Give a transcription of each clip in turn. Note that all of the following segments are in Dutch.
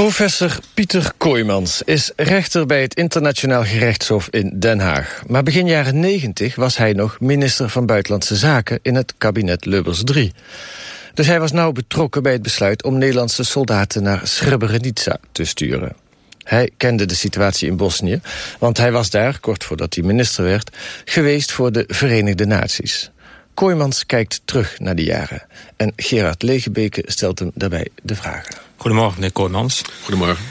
Professor Pieter Kooijmans is rechter bij het Internationaal Gerechtshof in Den Haag. Maar begin jaren 90 was hij nog minister van Buitenlandse Zaken in het kabinet Lubbers III. Dus hij was nauw betrokken bij het besluit om Nederlandse soldaten naar Srebrenica te sturen. Hij kende de situatie in Bosnië, want hij was daar, kort voordat hij minister werd, geweest voor de Verenigde Naties. Kooijmans kijkt terug naar die jaren. En Gerard Legebeke stelt hem daarbij de vragen. Goedemorgen, meneer Kooijmans. Goedemorgen.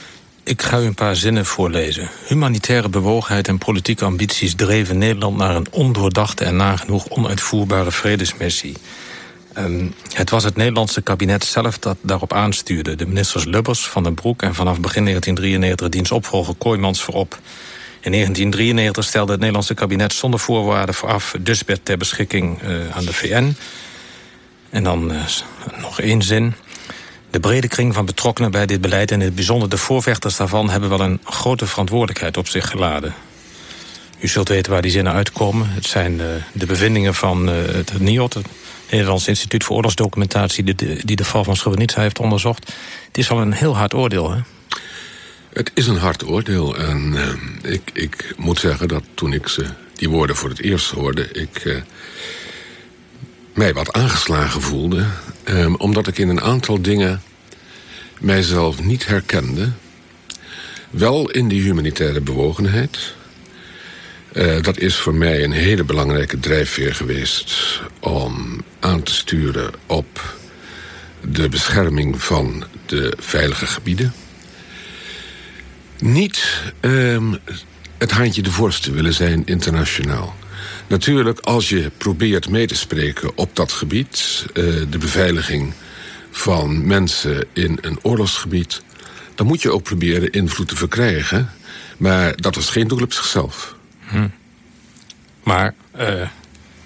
Ik ga u een paar zinnen voorlezen. Humanitaire bewogenheid en politieke ambities dreven Nederland naar een ondoordachte en nagenoeg onuitvoerbare vredesmissie. Um, het was het Nederlandse kabinet zelf dat daarop aanstuurde. De ministers Lubbers, Van den Broek en vanaf begin 1993 diens opvolger Kooijmans voorop. In 1993 stelde het Nederlandse kabinet zonder voorwaarden vooraf dusbed ter beschikking uh, aan de VN. En dan uh, nog één zin. De brede kring van betrokkenen bij dit beleid... en in het bijzonder de voorvechters daarvan... hebben wel een grote verantwoordelijkheid op zich geladen. U zult weten waar die zinnen uitkomen. Het zijn uh, de bevindingen van het NIOT... het Nederlands Instituut voor Oorlogsdocumentatie... Die de, die de val van Srebrenica heeft onderzocht. Het is wel een heel hard oordeel, hè? Het is een hard oordeel. En uh, ik, ik moet zeggen dat toen ik ze, die woorden voor het eerst hoorde... ik uh, mij wat aangeslagen voelde. Um, omdat ik in een aantal dingen mijzelf niet herkende. Wel in die humanitaire bewogenheid. Uh, dat is voor mij een hele belangrijke drijfveer geweest... om aan te sturen op de bescherming van de veilige gebieden. Niet um, het handje de vorst willen zijn internationaal. Natuurlijk, als je probeert mee te spreken op dat gebied... Uh, de beveiliging van mensen in een oorlogsgebied... dan moet je ook proberen invloed te verkrijgen. Maar dat was geen doel op zichzelf. Hm. Maar uh,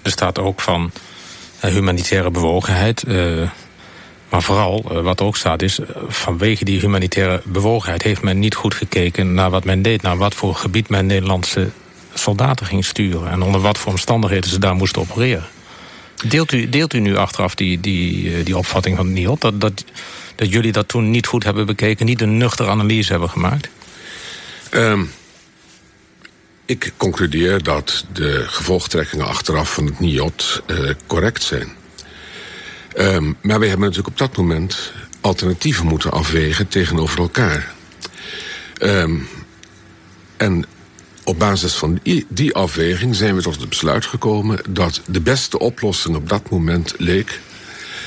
er staat ook van uh, humanitaire bewogenheid... Maar vooral, uh, wat ook staat is... vanwege die humanitaire bewogenheid heeft men niet goed gekeken... naar wat men deed, naar wat voor gebied men Nederlandse soldaten ging sturen... en onder wat voor omstandigheden ze daar moesten opereren. Deelt u, deelt u nu achteraf die, die, die opvatting van Niel... Dat, dat, dat jullie dat toen niet goed hebben bekeken... niet een nuchtere analyse hebben gemaakt? Um, ik concludeer dat de gevolgtrekkingen achteraf van het NIOT correct zijn. Um, maar wij hebben natuurlijk op dat moment alternatieven moeten afwegen tegenover elkaar. Um, en op basis van die, afweging zijn we tot het besluit gekomen... dat de beste oplossing op dat moment leek...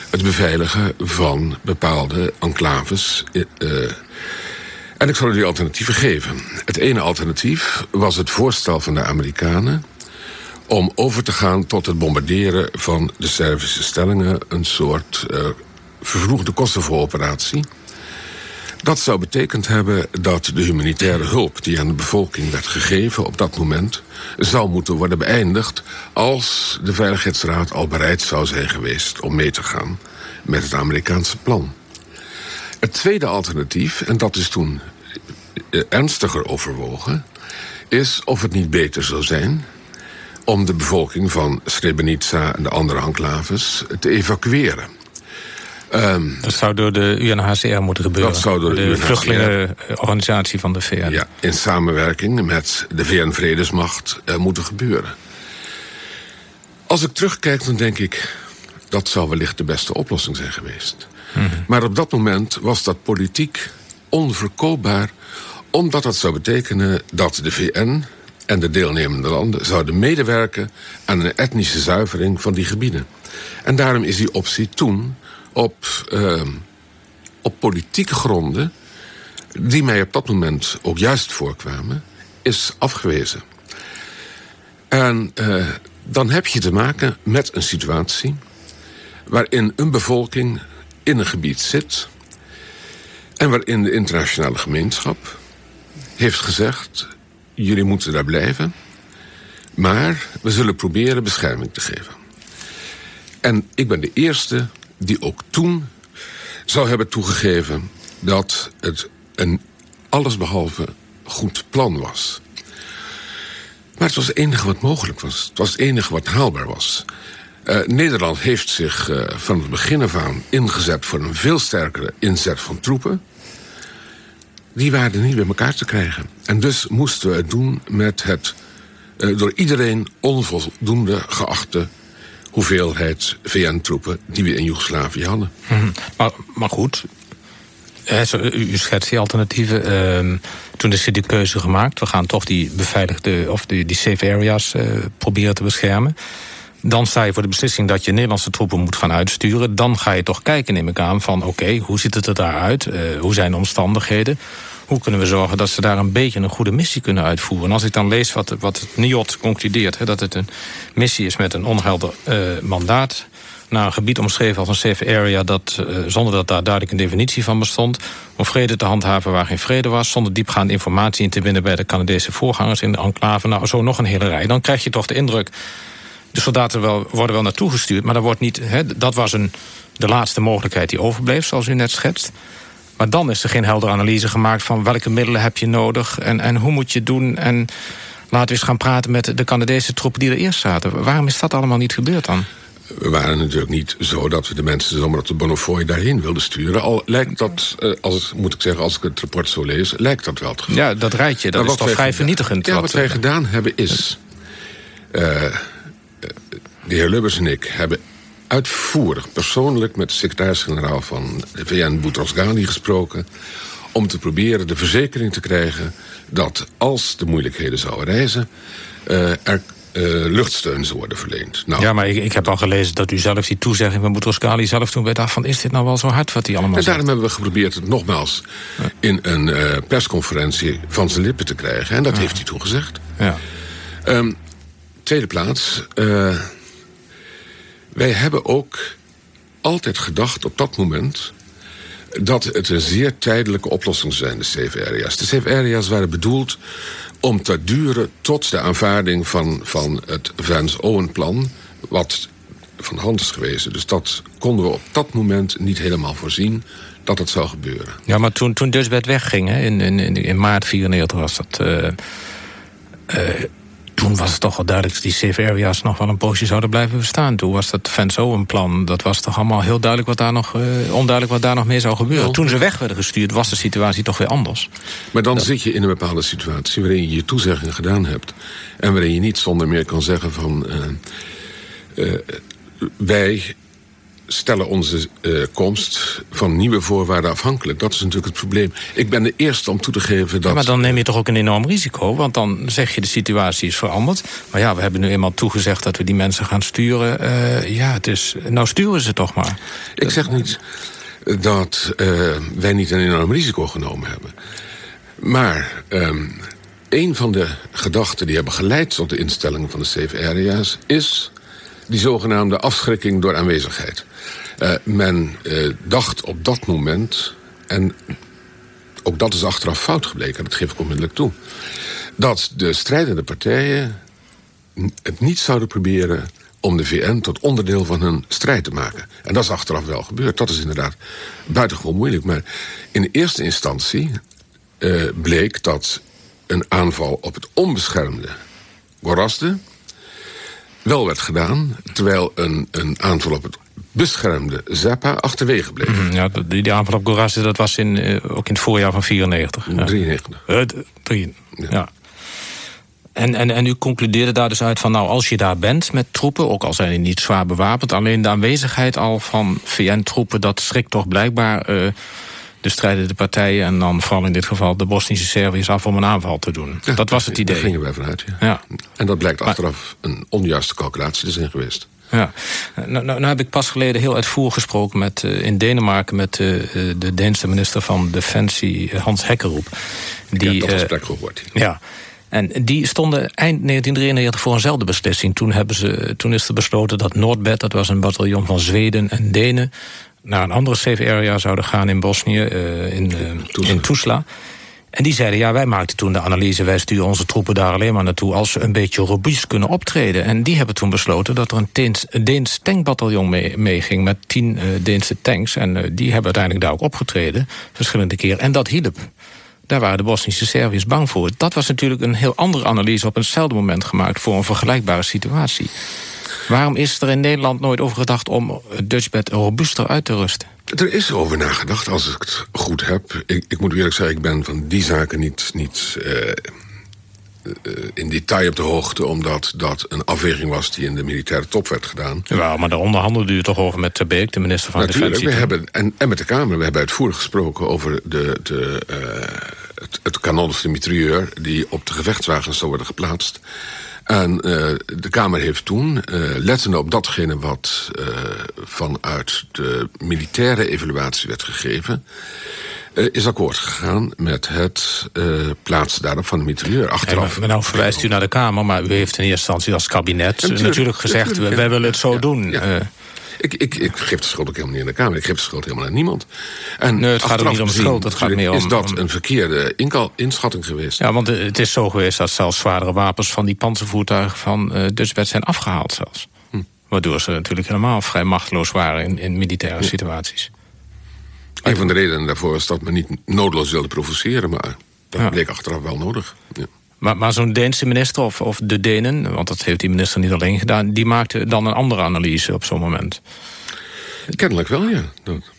het beveiligen van bepaalde enclaves... Uh, en ik zal u die alternatieven geven. Het ene alternatief was het voorstel van de Amerikanen... om over te gaan tot het bombarderen van de Servische stellingen... een soort uh, vervroegde Kosovo-operatie... Dat zou betekend hebben dat de humanitaire hulp die aan de bevolking werd gegeven op dat moment zou moeten worden beëindigd als de Veiligheidsraad al bereid zou zijn geweest om mee te gaan met het Amerikaanse plan. Het tweede alternatief, en dat is toen ernstiger overwogen, is of het niet beter zou zijn om de bevolking van Srebrenica en de andere enclaves te evacueren. Um, dat zou door de UNHCR moeten gebeuren. Dat zou door de, de vluchtelingenorganisatie van de VN. Ja, in samenwerking met de VN-vredesmacht uh, moeten gebeuren. Als ik terugkijk, dan denk ik... dat zou wellicht de beste oplossing zijn geweest. Mm -hmm. Maar op dat moment was dat politiek onverkoopbaar... omdat dat zou betekenen dat de VN en de deelnemende landen... zouden medewerken aan een etnische zuivering van die gebieden. En daarom is die optie toen op, uh, op politieke gronden... die mij op dat moment ook juist voorkwamen, is afgewezen. En uh, dan heb je te maken met een situatie... waarin een bevolking in een gebied zit... en waarin de internationale gemeenschap heeft gezegd... jullie moeten daar blijven... maar we zullen proberen bescherming te geven. En ik ben de eerste die ook toen zou hebben toegegeven dat het een allesbehalve goed plan was. Maar het was het enige wat mogelijk was. Het was het enige wat haalbaar was. Uh, Nederland heeft zich uh, van het begin af aan ingezet voor een veel sterkere inzet van troepen. Die waren niet bij elkaar te krijgen. En dus moesten we het doen met het uh, door iedereen onvoldoende geachte hoeveelheid VN-troepen die we in Joegoslavië hadden. Mm maar, maar, goed, u schetst die alternatieven. Uh, toen is die keuze gemaakt. We gaan toch die beveiligde of die, safe areas uh, proberen te beschermen. Dan sta je voor de beslissing dat je Nederlandse troepen moet gaan uitsturen. Dan ga je toch kijken, neem ik aan, van oké, hoe ziet het er daaruit? Uh, hoe zijn de omstandigheden? Hoe kunnen we zorgen dat ze daar een beetje een goede missie kunnen uitvoeren? En als ik dan lees wat, wat het NIOT concludeert... Dat het een missie is met een onhelder uh, mandaat... naar een gebied omschreven als een safe area... Dat, uh, zonder dat daar duidelijk een definitie van bestond... om vrede te handhaven waar geen vrede was... zonder diepgaande informatie in te winnen bij de Canadese voorgangers... in de enclave, nou zo nog een hele rij. Dan krijg je toch de indruk... de soldaten wel, worden wel naartoe gestuurd... maar dat, wordt niet, hè, dat was een, de laatste mogelijkheid die overbleef, zoals u net schetst... Maar dan is er geen heldere analyse gemaakt van welke middelen heb je nodig en, en hoe moet je het doen. En laten we eens gaan praten met de Canadese troepen die er eerst zaten. Waarom is dat allemaal niet gebeurd dan? We waren natuurlijk niet zo dat we de mensen zomaar op de Bonnefoy daarheen wilden sturen. Al lijkt dat, eh, als, moet ik zeggen, als ik het rapport zo lees, lijkt dat wel het geval. Ja, dat rijtje, dat is toch vrij vernietigend. Ja, wat, wat wij eh, gedaan hebben is... Uh, de heer Lubbers en ik hebben uitvoerig, persoonlijk met de secretaris-generaal van de VN, Boutros Ghali, gesproken. Om te proberen de verzekering te krijgen dat als de moeilijkheden zouden reizen, uh, er uh, luchtsteun zou worden verleend. Nou, ja, maar ik, ik, heb al gelezen dat u zelf die toezegging van Boutros Ghali zelf toen werd af van is dit nou wel zo hard wat hij allemaal En daarom hebben we geprobeerd het nogmaals ja. in een uh, persconferentie van zijn lippen te krijgen. En dat ja. heeft hij toen gezegd. Ja. Um, tweede plaats. Uh, wij hebben ook altijd gedacht op dat moment dat het een zeer tijdelijke oplossing zou zijn, de safe areas. De safe areas waren bedoeld om te duren tot de aanvaarding van, van het Vance-Owen-plan... wat van hand is geweest. Dus dat konden we op dat moment niet helemaal voorzien dat het zou gebeuren. Ja, maar toen, toen Dusbed wegging, hè, in, in, in maart 94 was dat... Uh, uh, toen was het toch wel duidelijk dat die safe areas nog wel een poosje zouden blijven bestaan. Toen was dat Venso een plan. Dat was toch allemaal heel duidelijk wat daar nog, uh, onduidelijk wat daar nog meer zou gebeuren. Toen ze weg werden gestuurd was de situatie toch weer anders. Maar dan dat... zit je in een bepaalde situatie waarin je je toezegging gedaan hebt. En waarin je niet zonder meer kan zeggen van... Uh, uh, wij stellen onze uh, komst van nieuwe voorwaarden afhankelijk. Dat is natuurlijk het probleem. Ik ben de eerste om toe te geven dat... Ja, maar dan neem je toch ook een enorm risico? Want dan zeg je de situatie is veranderd. Maar ja, we hebben nu eenmaal toegezegd dat we die mensen gaan sturen. Uh, ja, het is, nou sturen ze toch maar. Ik zeg niet dat uh, wij niet een enorm risico genomen hebben. Maar um, een van de gedachten die hebben geleid tot de instelling van de safe areas... is die zogenaamde afschrikking door aanwezigheid. Uh, men uh, dacht op dat moment, en ook dat is achteraf fout gebleken, dat geef ik onmiddellijk toe, dat de strijdende partijen het niet zouden proberen om de VN tot onderdeel van hun strijd te maken. En dat is achteraf wel gebeurd. Dat is inderdaad buitengewoon moeilijk. Maar in de eerste instantie uh, bleek dat een aanval op het onbeschermde Gorazde wel werd gedaan... terwijl een, een aanval op het beschermde Zappa achterwege bleef. Mm, ja, die, die aanval op Gorazde, dat was in, uh, ook in het voorjaar van 94. 93. Ja. Uh, drie, ja. ja. En, en, en u concludeerde daar dus uit van, nou, als je daar bent met troepen... ook al zijn die niet zwaar bewapend... alleen de aanwezigheid al van VN-troepen... dat schrikt toch blijkbaar uh, de strijdende partijen... en dan vooral in dit geval de Bosnische Serviërs af om een aanval te doen. Ja, dat was het idee. Daar gingen wij vanuit, ja. ja. En dat blijkt achteraf een onjuiste calculatie te zijn geweest. Ja, nou, nou, nou, heb ik pas geleden heel uitvoerig gesproken met, uh, in Denemarken met uh, de Deense minister van Defensie, Hans Hekkeroep. Die, ja, dat was gesprek gehoord. Ja, en die stonden eind 1993 voor eenzelfde beslissing. Toen, hebben ze, toen is er besloten dat Noordbed, dat was een bataljon van Zweden en Denen naar een andere safe area zouden gaan in Bosnië, in, in Tuzla. En die zeiden, ja, wij maakten toen de analyse... wij sturen onze troepen daar alleen maar naartoe... als ze een beetje robuust kunnen optreden. En die hebben toen besloten dat er een Deens, een tankbataljon. Mee met tien uh, Deense tanks. En uh, die hebben uiteindelijk daar ook opgetreden, verschillende keren. En dat hielp. Daar waren de Bosnische Serviërs bang voor. Dat was natuurlijk een heel andere analyse op eenzelfde moment gemaakt... voor een vergelijkbare situatie. Waarom is er in Nederland nooit over gedacht om het Dutchbed robuuster uit te rusten? Er is over nagedacht, als ik het goed heb. Ik, ik moet eerlijk zeggen, ik ben van die zaken niet, niet uh, in detail op de hoogte... omdat dat een afweging was die in de militaire top werd gedaan. Ja, maar daar onderhandelde u toch over met Terbeek, de minister van Natuurlijk, Defensie? We hebben, en, en met de Kamer. We hebben uitvoerig gesproken over de, de, uh, het, het kanon of de mitrailleur... die op de gevechtswagens zou worden geplaatst. En uh, de Kamer heeft toen, uh, lettende op datgene wat uh, vanuit de militaire evaluatie werd gegeven... is akkoord gegaan met het plaatsen daarop van de mitrailleur. Achteraf. Hey, maar nou verwijst u naar de Kamer, maar u heeft in eerste instantie als kabinet natuurlijk, natuurlijk gezegd... Natuurlijk, wij willen het zo ja, doen. Ik, ik, ik geef de schuld ook helemaal niet aan de Kamer. Ik geef de schuld helemaal aan niemand. En nee, het gaat ook niet om schuld. Het gaat meer om... Is dat een verkeerde inschatting geweest? Ja, want het is zo geweest dat zelfs zwaardere wapens... van die panzervoertuigen van uh, Dutchbed zijn afgehaald zelfs. Hm. Waardoor ze natuurlijk helemaal vrij machteloos waren... in, in militaire ja. situaties. Een van de redenen daarvoor was dat men niet noodloos wilde provoceren... maar dat ja. bleek achteraf wel nodig. Ja. Maar, maar zo'n Deense minister, of, of de Denen... want dat heeft die minister niet alleen gedaan... die maakte dan een andere analyse op zo'n moment. Kennelijk wel, ja.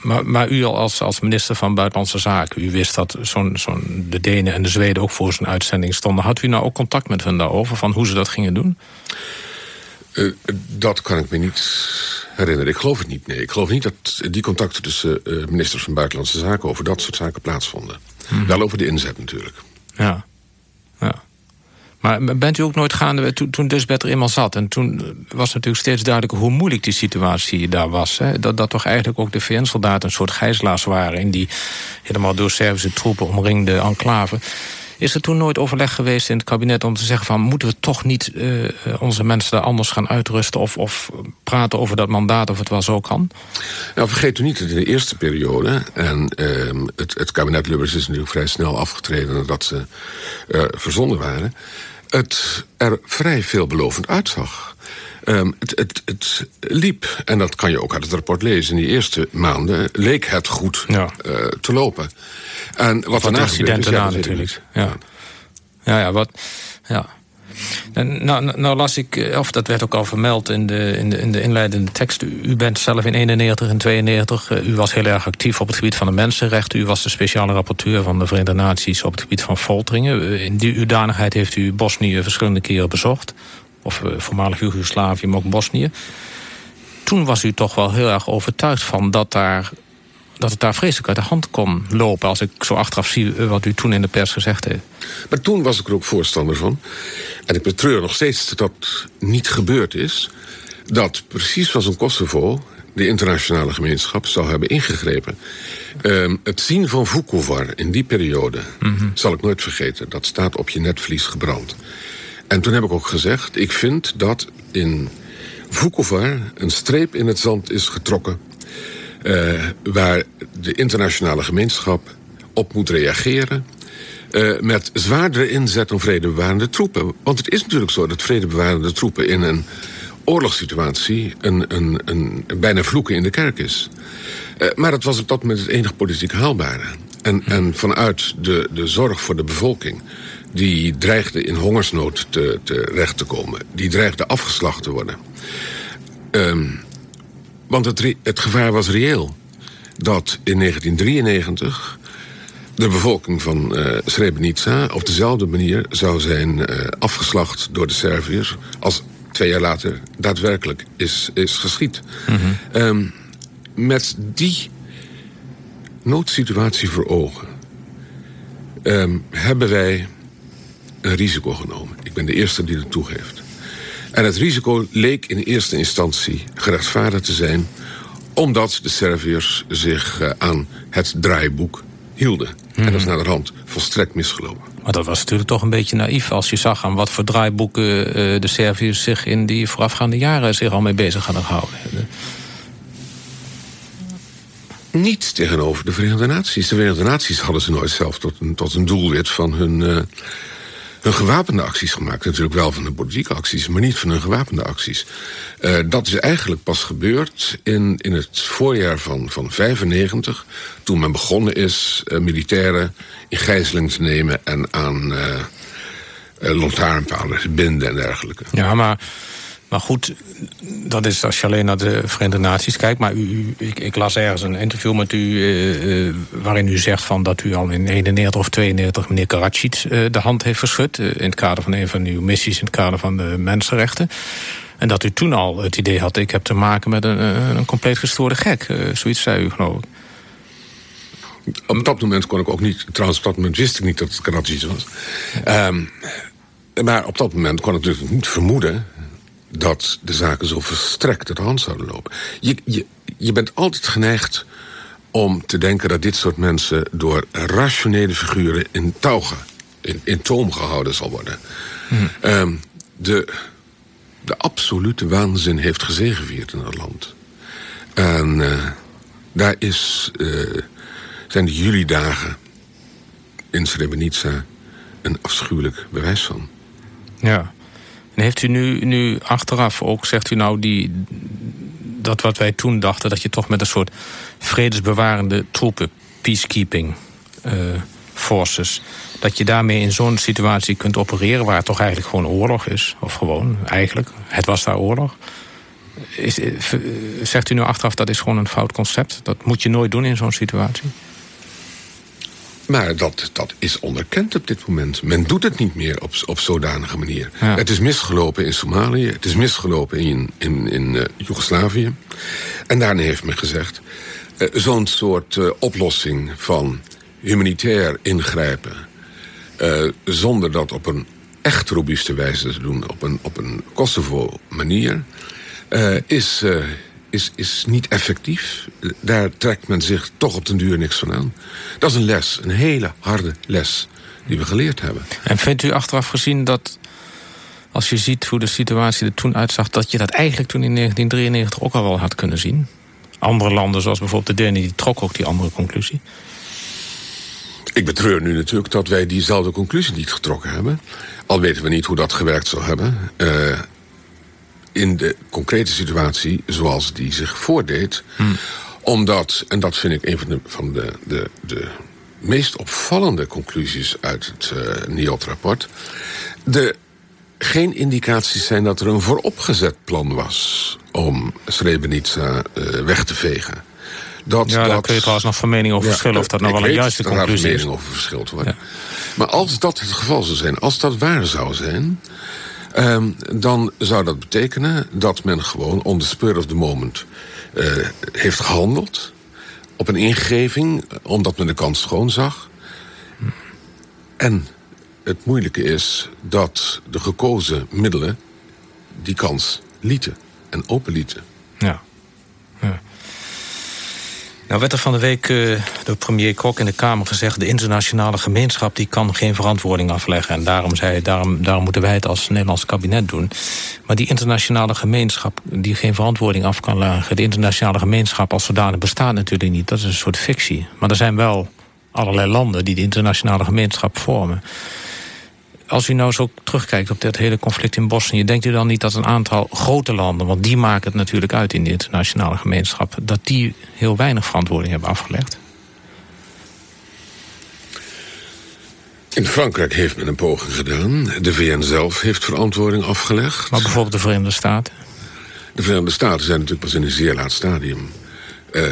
Maar, maar u als, als minister van Buitenlandse Zaken... u wist dat zo'n zo'n de Denen en de Zweden ook voor zijn uitzending stonden. Had u nou ook contact met hen daarover, van hoe ze dat gingen doen? Uh, dat kan ik me niet herinneren. Ik geloof het niet, nee. Ik geloof niet dat die contacten tussen uh, ministers van Buitenlandse Zaken... over dat soort zaken plaatsvonden. Hmm. Wel over de inzet natuurlijk. Ja. Maar bent u ook nooit gaande, toen, toen er eenmaal zat... en toen was natuurlijk steeds duidelijker hoe moeilijk die situatie daar was. Hè? Dat, dat toch eigenlijk ook de VN-soldaten een soort gijzelaars waren... in die helemaal door Servische troepen omringde enclave. Is er toen nooit overleg geweest in het kabinet om te zeggen van... moeten we toch niet uh, onze mensen daar anders gaan uitrusten... Of, of praten over dat mandaat of het wel zo kan? Nou, vergeet u niet dat in de eerste periode... en uh, het, het kabinet Lubbers is natuurlijk vrij snel afgetreden... nadat ze uh, waren... het er vrij veelbelovend uitzag. Um, het, het, het, liep, en dat kan je ook uit het rapport lezen... in die eerste maanden leek het goed ja. uh, te lopen. En wat daarna gebeurde, is, ja, natuurlijk. Ja. ja, ja, wat... Ja. En nou, nou las ik, of dat werd ook al vermeld in de, in de, in de inleidende tekst... u bent zelf in 91 en 92, u was heel erg actief op het gebied van de mensenrechten... u was de speciale rapporteur van de Verenigde Naties op het gebied van folteringen. In die uwdanigheid heeft u Bosnië verschillende keren bezocht of uh, voormalig Joegoslavië, maar ook Bosnië. Toen was u toch wel heel erg overtuigd van dat, daar, dat het daar vreselijk uit de hand kon lopen... als ik zo achteraf zie wat u toen in de pers gezegd heeft. Maar toen was ik er ook voorstander van. En ik betreur nog steeds dat dat niet gebeurd is. Dat precies zoals een Kosovo de internationale gemeenschap zou hebben ingegrepen. Um, het zien van Vukovar in die periode mm -hmm. zal ik nooit vergeten. Dat staat op je netvlies gebrand. En toen heb ik ook gezegd, ik vind dat in Vukovar een streep in het zand is getrokken... Uh, waar de internationale gemeenschap op moet reageren... Uh, met zwaardere inzet van vredebewarende troepen. Want het is natuurlijk zo dat vredebewarende troepen in een oorlogssituatie... een, een, een, bijna vloeken in de kerk is. Uh, maar dat was op dat moment het enige politiek haalbare. En, en vanuit de, de zorg voor de bevolking die dreigde in hongersnood te, terecht te komen. Die dreigde afgeslacht te worden. Um, want het, het gevaar was reëel. Dat in 1993 de bevolking van uh, Srebrenica op dezelfde manier zou zijn uh, afgeslacht door de Serviërs... als twee jaar later daadwerkelijk is, is geschied. Mm -hmm. um, met die noodsituatie voor ogen... Um, hebben wij een risico genomen. Ik ben de eerste die dat toegeeft. En het risico leek in eerste instantie gerechtvaardigd te zijn... omdat de Serviërs zich uh, aan het draaiboek hielden. En dat is naar de hand volstrekt misgelopen. Maar dat was natuurlijk toch een beetje naïef... als je zag aan wat voor draaiboeken uh, de Serviërs zich in die voorafgaande jaren... zich al mee bezig hadden gehouden. Niet tegenover de Verenigde Naties. De Verenigde Naties hadden ze nooit zelf tot een, tot een doelwit van hun... Uh, hun gewapende acties gemaakt. Natuurlijk wel van hun politieke acties, maar niet van hun gewapende acties. Uh, dat is eigenlijk pas gebeurd in, in het voorjaar van, van 95... toen men begonnen is uh, militairen in gijzeling te nemen... en aan uh, lantaarnpalen te binden en dergelijke. Ja, maar Maar goed, dat is als je alleen naar de Verenigde Naties kijkt. Maar u, ik, ik, las ergens een interview met u... Uh, waarin u zegt van dat u al in 91 of 92 meneer Karadzic uh, de hand heeft geschud... in het kader van een van uw missies in het kader van de mensenrechten. En dat u toen al het idee had... ik heb te maken met een, een compleet gestoorde gek. zoiets zei u, geloof ik. Op dat moment kon ik ook niet... Trouwens, op dat moment wist ik niet dat het Karadzic was. Um, maar op dat moment kon ik natuurlijk niet vermoeden dat de zaken zo verstrekt uit de hand zouden lopen. Je, je, je bent altijd geneigd om te denken dat dit soort mensen... door rationele figuren in touw, in, in toom gehouden zal worden. Hmm. Um, de, de absolute waanzin heeft gezegevierd in het land. En uh, daar is, uh, zijn de juli-dagen in Srebrenica een afschuwelijk bewijs van. Ja. En heeft u nu, nu achteraf ook, zegt u nou, die, dat wat wij toen dachten... dat je toch met een soort vredesbewarende troepen, peacekeeping uh, forces... dat je daarmee in zo'n situatie kunt opereren... waar het toch eigenlijk gewoon oorlog is. Of gewoon, eigenlijk, het was daar oorlog. Is, eh, zegt u nu achteraf dat is gewoon een fout concept? Dat moet je nooit doen in zo'n situatie? Maar dat, dat is onderkend op dit moment. Men doet het niet meer op, op zodanige manier. Het is misgelopen in Somalië. Het is misgelopen in, in, in uh, Joegoslavië. En daarna heeft men gezegd... Uh, zo'n soort uh, oplossing van humanitair ingrijpen... zonder dat op een echt robuuste wijze te doen... op een, op een Kosovo-manier... is is, is niet effectief. Daar trekt men zich toch op den duur niks van aan. Dat is een les, een hele harde les die we geleerd hebben. En vindt u achteraf gezien dat, als je ziet hoe de situatie er toen uitzag... dat je dat eigenlijk toen in 1993 ook al wel had kunnen zien? Andere landen, zoals bijvoorbeeld de Denen, die trok ook die andere conclusie. Ik betreur nu natuurlijk dat wij diezelfde conclusie niet getrokken hebben. Al weten we niet hoe dat gewerkt zou hebben. Uh, in de concrete situatie zoals die zich voordeed. Hmm. Omdat, en dat vind ik een van de, van de, de, de meest opvallende conclusies uit het uh, NIOT-rapport... de geen indicaties zijn dat er een vooropgezet plan was... om Srebrenica uh, weg te vegen. Dat, ja, daar kun je trouwens nog van mening over verschillen... of dat nou wel een juiste conclusie is. daar mening over verschild worden. Ja. Maar als dat het geval zou zijn, als dat waar zou zijn... Um, dan zou dat betekenen dat men gewoon on the spur of the moment uh, heeft gehandeld. Op een ingeving, omdat men de kans schoon zag. En het moeilijke is dat de gekozen middelen die kans lieten en openlieten. Ja. ja. Nou werd er van de week uh, door premier Kok in de Kamer gezegd... de internationale gemeenschap die kan geen verantwoording afleggen. En daarom, zei, daarom, daarom moeten wij het als Nederlands kabinet doen. Maar die internationale gemeenschap die geen verantwoording af kan leggen... de internationale gemeenschap als zodanig bestaat natuurlijk niet. Dat is een soort fictie. Maar er zijn wel allerlei landen die de internationale gemeenschap vormen als u nou zo terugkijkt op dat hele conflict in Bosnië... denkt u dan niet dat een aantal grote landen... want die maken het natuurlijk uit in de internationale gemeenschap... dat die heel weinig verantwoording hebben afgelegd? In Frankrijk heeft men een poging gedaan. De VN zelf heeft verantwoording afgelegd. Maar bijvoorbeeld de Verenigde Staten? De Verenigde Staten zijn natuurlijk pas in een zeer laat stadium... Uh,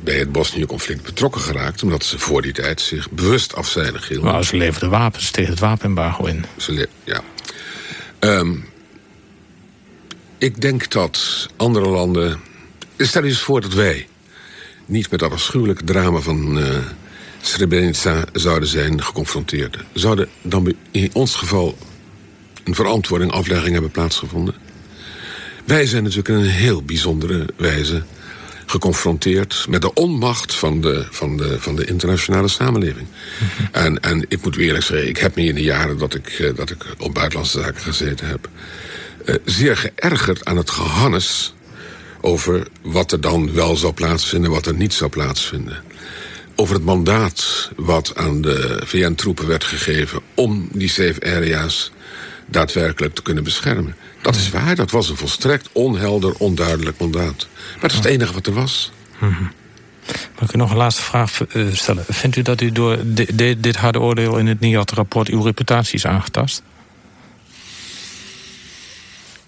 bij het Bosnië-conflict betrokken geraakt... omdat ze voor die tijd zich bewust afzijdig hielden. Maar ze leverden wapens tegen het wapenembargo in. Ze ja. Um, ik denk dat andere landen... Stel eens voor dat wij niet met dat afschuwelijke drama van uh, Srebrenica zouden zijn geconfronteerd. Zouden dan in ons geval een verantwoording aflegging hebben plaatsgevonden? Wij zijn natuurlijk in een heel bijzondere wijze geconfronteerd met de onmacht van de, van de, van de internationale samenleving. Mhm. en, en ik moet eerlijk zeggen, ik heb me in de jaren dat ik, uh, dat ik op buitenlandse zaken gezeten heb... Uh, zeer geërgerd aan het gehannes over wat er dan wel zou plaatsvinden... wat er niet zou plaatsvinden. Over het mandaat wat aan de VN-troepen werd gegeven... om die safe areas daadwerkelijk te kunnen beschermen. Dat is waar, dat was een volstrekt onhelder, onduidelijk mandaat. Maar dat is het enige wat er was. Mm Mag ik u nog een laatste vraag eh, stellen? Vindt u dat u door dit harde oordeel in het NIAT-rapport... uw reputatie is aangetast?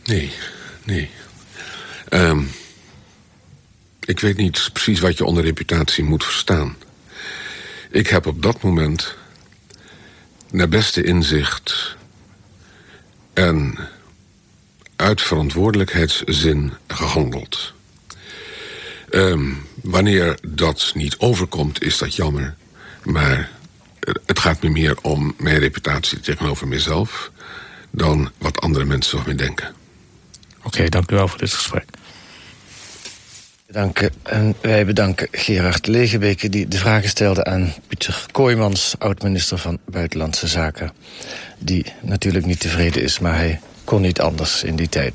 Nee, nee. Um, ik weet niet precies wat je onder reputatie moet verstaan. Ik heb op dat moment naar beste inzicht en uit verantwoordelijkheidszin gehandeld. Um, wanneer dat niet overkomt, is dat jammer. Maar het gaat me meer om mijn reputatie tegenover mezelf... dan wat andere mensen van me denken. Oké, dank u wel voor dit gesprek. Dank En wij bedanken Gerard Legebeke die de vragen stelde aan Pieter Kooijmans, oud-minister van Buitenlandse Zaken. Die natuurlijk niet tevreden is, maar hij kon niet anders in die tijd.